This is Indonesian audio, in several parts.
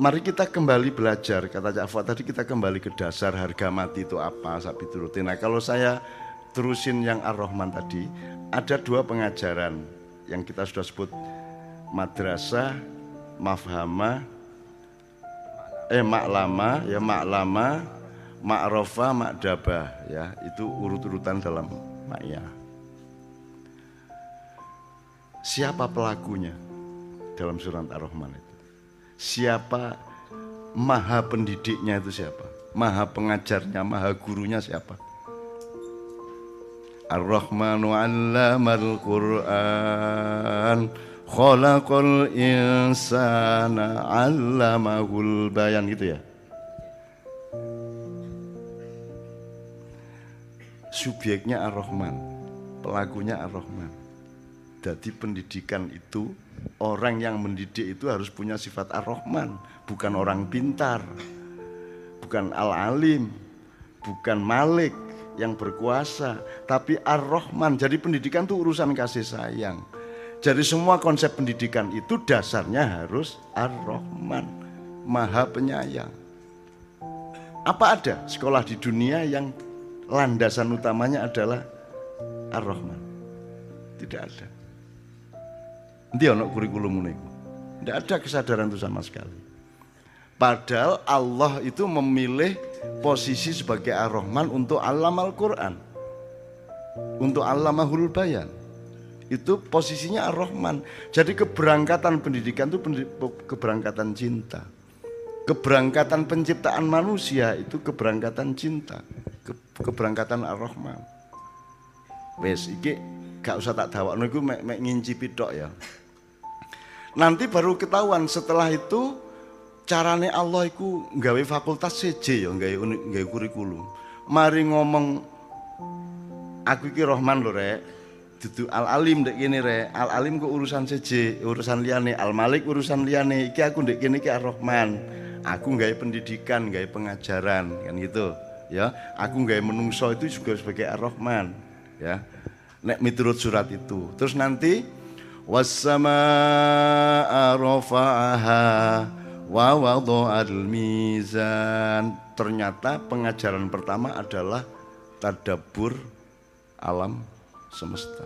Mari kita kembali belajar, kata Cak Fuad tadi kita kembali ke dasar harga mati itu apa, sapi turutin. Nah kalau saya terusin yang Ar-Rahman tadi, ada dua pengajaran yang kita sudah sebut madrasah, mafhama, eh maklama, ya maklama, makrofa, makdabah, ya itu urut-urutan dalam makya. Siapa pelakunya dalam surat Ar-Rahman itu? siapa maha pendidiknya itu siapa? Maha pengajarnya, maha gurunya siapa? Ar-Rahmanu 'allamal Qur'an khalaqal insana 'allamahul bayan gitu ya. Subjeknya Ar-Rahman, pelakunya Ar-Rahman. Jadi pendidikan itu orang yang mendidik itu harus punya sifat ar-Rahman, bukan orang pintar, bukan al-alim, bukan malik yang berkuasa, tapi ar-Rahman. Jadi pendidikan itu urusan kasih sayang. Jadi semua konsep pendidikan itu dasarnya harus ar-Rahman, maha penyayang. Apa ada sekolah di dunia yang landasan utamanya adalah ar-Rahman? Tidak ada. Nanti ono kurikulum niku. Tidak ada kesadaran itu sama sekali. Padahal Allah itu memilih posisi sebagai Ar-Rahman untuk alam Al-Quran. Untuk alamahul bayan. Itu posisinya Ar-Rahman. Jadi keberangkatan pendidikan itu keberangkatan cinta. Keberangkatan penciptaan manusia itu keberangkatan cinta. keberangkatan Ar-Rahman. Wes iki gak usah tak dawakno iku mek, mek ngincipi tok ya. Nanti baru ketahuan setelah itu carane Allah itu nggawe fakultas CJ ya nggawe nggawe kurikulum. Mari ngomong aku iki Rohman lho rek. Dudu Al Alim dek kene rek. Al Alim ku urusan CJ, urusan liyane. Al Malik urusan liyane. Iki aku dek kene iki Ar Rohman. Aku nggawe pendidikan, nggawe pengajaran kan gitu. Ya, aku nggawe menungso itu juga sebagai Ar Rohman. Ya. Nek miturut surat itu. Terus nanti rafa'aha wa wada'al mizan ternyata pengajaran pertama adalah tadabur alam semesta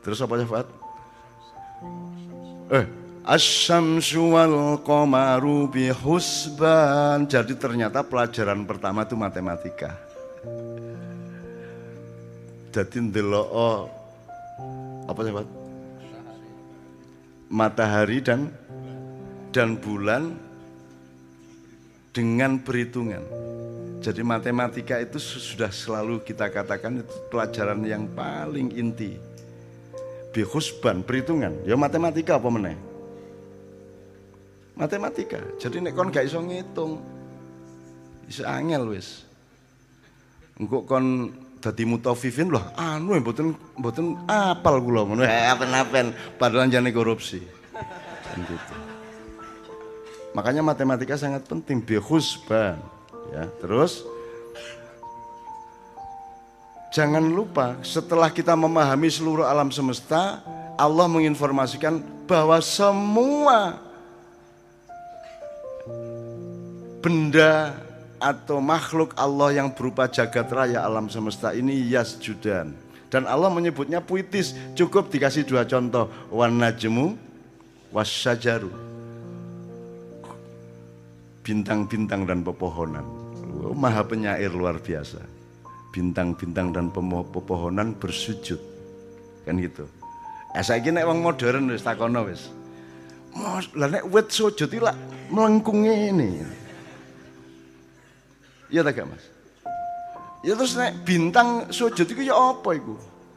terus apa ya Fat? eh Asyamsu wal qamaru bihusban. Jadi ternyata pelajaran pertama itu matematika. Jadi ndelok apa sih Matahari dan dan bulan dengan perhitungan. Jadi matematika itu sudah selalu kita katakan itu pelajaran yang paling inti. Bihusban, perhitungan. Ya matematika apa meneh? Matematika. Jadi nek kon gak iso ngitung. Iso angel wis. Engko kon dadi mutafifin loh anu yang mboten mboten apal kula ngono eh, apen-apen. Padahal jane korupsi. Gitu. makanya matematika sangat penting bihusban ya. Terus jangan lupa setelah kita memahami seluruh alam semesta Allah menginformasikan bahwa semua benda atau makhluk Allah yang berupa jagat raya alam semesta ini yasjudan. Dan Allah menyebutnya puitis, cukup dikasih dua contoh, wan najmu wasyajaru. Bintang-bintang dan pepohonan. Oh, maha penyair luar biasa. Bintang-bintang dan pepohonan bersujud. Kan gitu. Saiki nek wong modern wis takono wis. Lah nek wit sujud lak melengkung ini. Iya tak Mas? Ya terus nek bintang sujud itu ya apa itu?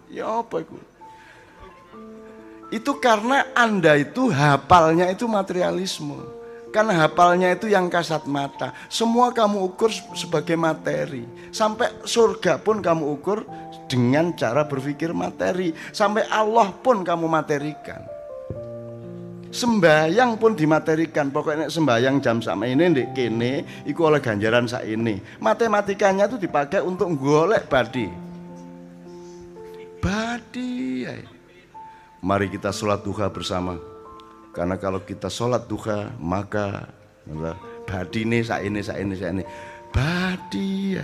Ya apa itu? Itu karena Anda itu hafalnya itu materialisme. Kan hafalnya itu yang kasat mata. Semua kamu ukur sebagai materi. Sampai surga pun kamu ukur dengan cara berpikir materi. Sampai Allah pun kamu materikan sembayang pun dimaterikan pokoknya sembayang jam sama ini ndek kene iku oleh ganjaran saat ini matematikanya itu dipakai untuk golek badi badi. Mari kita sholat duha bersama. Karena kalau kita sholat duha maka badi ini, sa ini, sa ini, sa ini. Badi.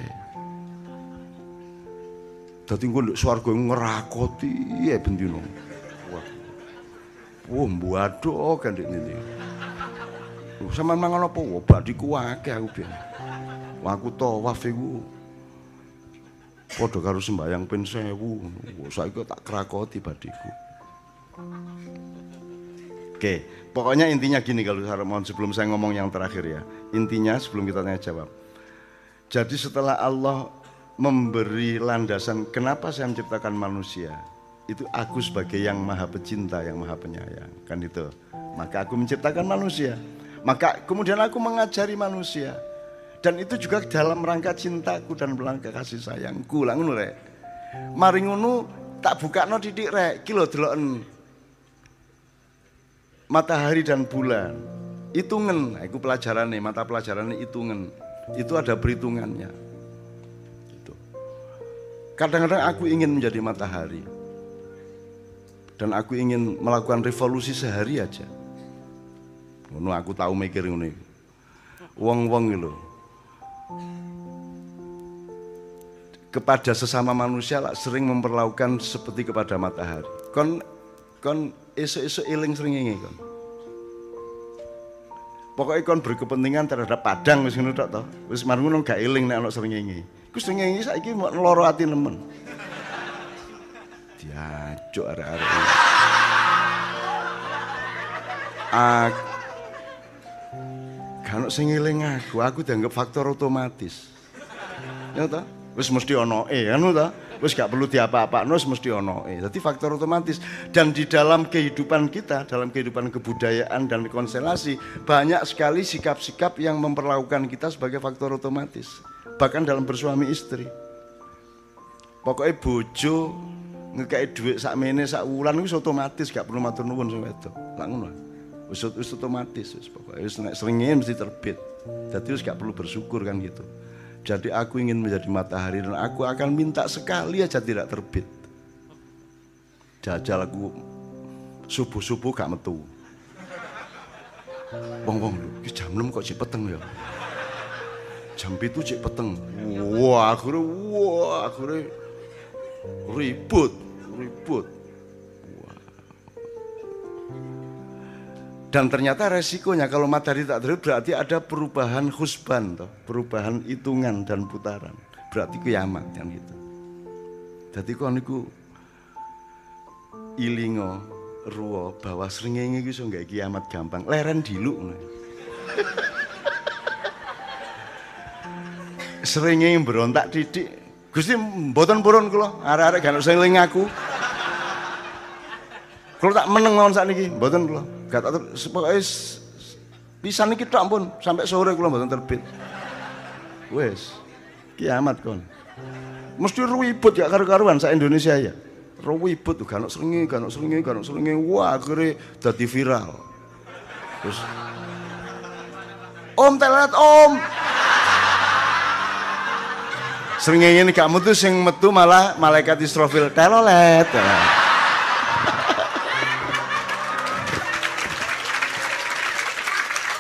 Dadi engko nduk swarga ngerakoti ya bendino. Wah. Wah, mbuadok kan ndek ngene. Sama mangan apa? Wah, badiku akeh aku ben. Wah, aku tawaf iku. Padha karo sembayang ping 1000. Wah, saiki tak krakoti badiku. Oke, pokoknya intinya gini kalau mohon sebelum saya ngomong yang terakhir ya. Intinya sebelum kita tanya jawab. Jadi setelah Allah memberi landasan kenapa saya menciptakan manusia itu aku sebagai yang maha pecinta yang maha penyayang. Kan itu. Maka aku menciptakan manusia. Maka kemudian aku mengajari manusia. Dan itu juga dalam rangka cintaku dan rangka kasih sayangku. Lah ngono rek. Mari tak buka no didik rek. Kilo deloken matahari dan bulan. Hitungan aku pelajaran nih mata pelajaran hitungan itu ada perhitungannya. Kadang-kadang aku ingin menjadi matahari. Dan aku ingin melakukan revolusi sehari aja. Ngono aku tahu mikir ngono Wong-wong lho. Kepada sesama manusia lah sering memperlakukan seperti kepada matahari. Kon kon esok-esok iling sering ingin kon. Pokoknya kon berkepentingan terhadap padang wis ngono tok to. Wis marung gak iling nek ana srengenge. Ku srengenge saiki mau loro ati. Diajuk arek-arek. Kan sing eling aku, aku dianggap faktor otomatis. Ya ta? Wis mesti ono e, anu ta? Wis gak perlu diapa-apakno wis mesti ono e. Dadi faktor otomatis dan di dalam kehidupan kita, dalam kehidupan kebudayaan dan konstelasi banyak sekali sikap-sikap yang memperlakukan kita sebagai faktor otomatis bahkan dalam bersuami istri pokoknya bojo ngekai duit sak mene sak wulan itu otomatis gak perlu matur nuwun sing wedok. Lak ngono. Wis wis otomatis wis pokoke. Wis nek seringe mesti terbit. Jadi wis gak perlu bersyukur kan gitu. Jadi aku ingin menjadi matahari dan aku akan minta sekali aja tidak terbit. Jajal aku subuh-subuh gak metu. Wong-wong lho jam 6 kok peteng ya? Jam itu cek peteng. Wah akhirnya wah akhirnya ribut ribut. Dan ternyata resikonya kalau matahari tak terbit berarti ada perubahan husban toh, perubahan hitungan dan putaran. Berarti kiamat yang itu jadi kau niku ilingo ruo bahwa seringnya iki nggak kiamat gampang. Leren dilu seringe berontak titik. Gusti mboten purun kula, arek-arek gak usah eling Kula tak meneng mawon sakniki, mboten kula. Gak tak pokoke pisan iki tok ampun, sampai sore kula mboten terbit. Wes. Kiamat kon. Mesti ribut ya karo-karuan sak Indonesia ya. Tuh gak ono srenge, gak ono srenge, gak. Wah, akhirnya dadi viral. Terus Om telat, Om. Srengenge ini gak metu sing metu malah malaikat Israfil telolet.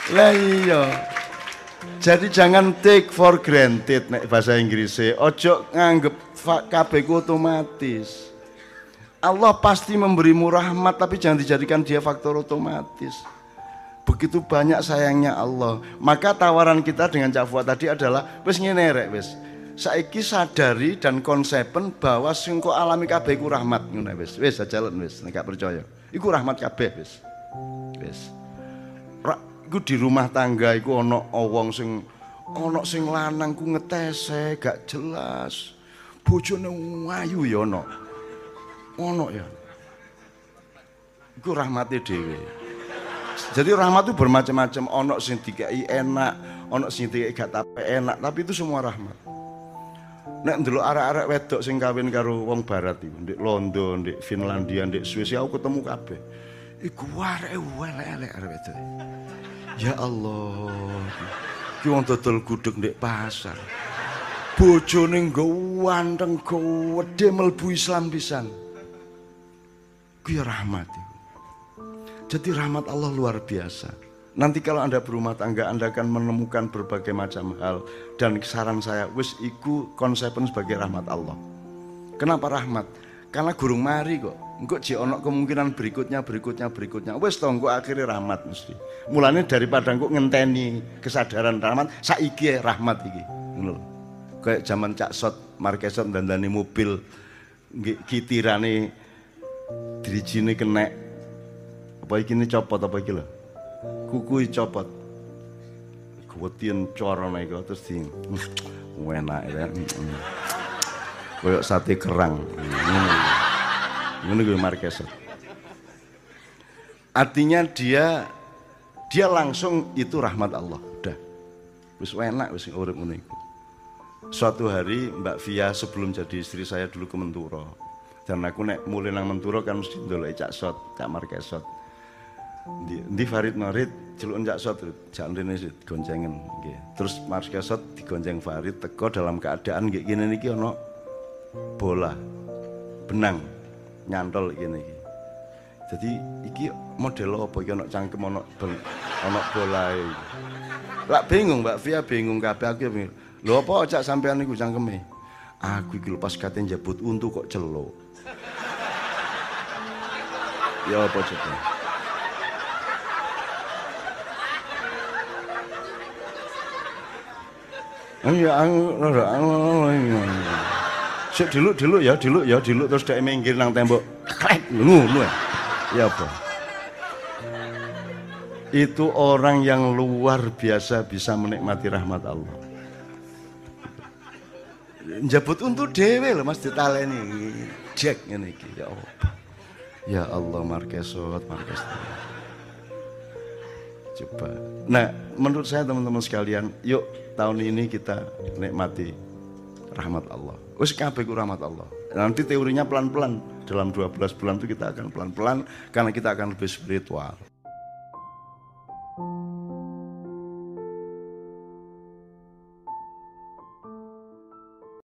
Lah iya. Jadi jangan take for granted nek bahasa Inggrisnya. Ojo nganggep kabeh otomatis. Allah pasti memberimu rahmat tapi jangan dijadikan dia faktor otomatis. Begitu banyak sayangnya Allah. Maka tawaran kita dengan Cak tadi adalah wis ngene rek wis saiki sadari dan konsepen bahwa sing kok alami kabeh iku rahmat ngono wis wis jalan wis nek gak percaya iku rahmat kabeh wis wis iku di rumah tangga iku ana wong sing ana sing lanang ku ngetese gak jelas. Bojone ayu ya ana. Ana ya. Iku rahmate dhewe. Jadi rahmat itu bermacam-macam. Ono sing dikai enak ono sing dikai gak enak tapi itu semua rahmat. Nek ndelok arek-arek wedok sing kawin karo wong barat iku, ndek London, ndek Finlandia, ndek Swiss, aku ketemu kabeh. Iku arek elek-elek wedok. Ya Allah. Ki wong dodol gudeg ndek pasar. Bojone nggo wanteng gede mlebu Islam pisan. Ku ya rahmat itu. Jadi rahmat Allah luar biasa. Nanti kalau Anda berumah tangga, Anda akan menemukan berbagai macam hal. Dan saran saya, wis iku konsepnya sebagai rahmat Allah. Kenapa rahmat? Karena gurung mari kok. Engko jek ono kemungkinan berikutnya, berikutnya, berikutnya. Wis to engko akhirnya rahmat mesti. Mulanya daripada engko ngenteni kesadaran rahmat, saiki rahmat iki. Ngono lho. Kayak zaman Cak Sot, Markesot dandani mobil nggih kitirane dirijine kenek apa iki ini copot apa iki lho kuku copot kuwetien corone iku terus di enak ya koyok sate kerang gue Marquez. Artinya dia dia langsung itu rahmat Allah. Udah. Wis enak wis urip ngene iku. Suatu hari Mbak Via sebelum jadi istri saya dulu ke Menturo dan aku nek mulai nang Menturo kan mesti ndolek cak sot cak Marquesot di, di Farid Marid celuk cak sot cak rene goncengen nggih. Terus Marquesot digonceng Farid teko dalam keadaan kayak gini niki ono bola benang nyantol gini iki jadi iki model apa iki ono cangkem ono ono bola Lah bingung Mbak Via bingung kabeh aku bingung. Lho apa cak sampean niku cangkeme? Aku iki pas kate njabut untu kok celuk. Ya apa coba? Iya, Sik dulu dulu ya, dulu ya, dulu terus dek minggir nang tembok. Klek, ngono ya. Ya apa? Itu orang yang luar biasa bisa menikmati rahmat Allah. Njabut untuk dewe loh Mas ditaleni. Jack iki ya Allah. Ya Allah Markesot, Markesot. Coba. Nah, menurut saya teman-teman sekalian, yuk tahun ini kita nikmati rahmat Allah. Wis kabeh rahmat Allah. Nanti teorinya pelan-pelan. Dalam 12 bulan itu kita akan pelan-pelan karena kita akan lebih spiritual.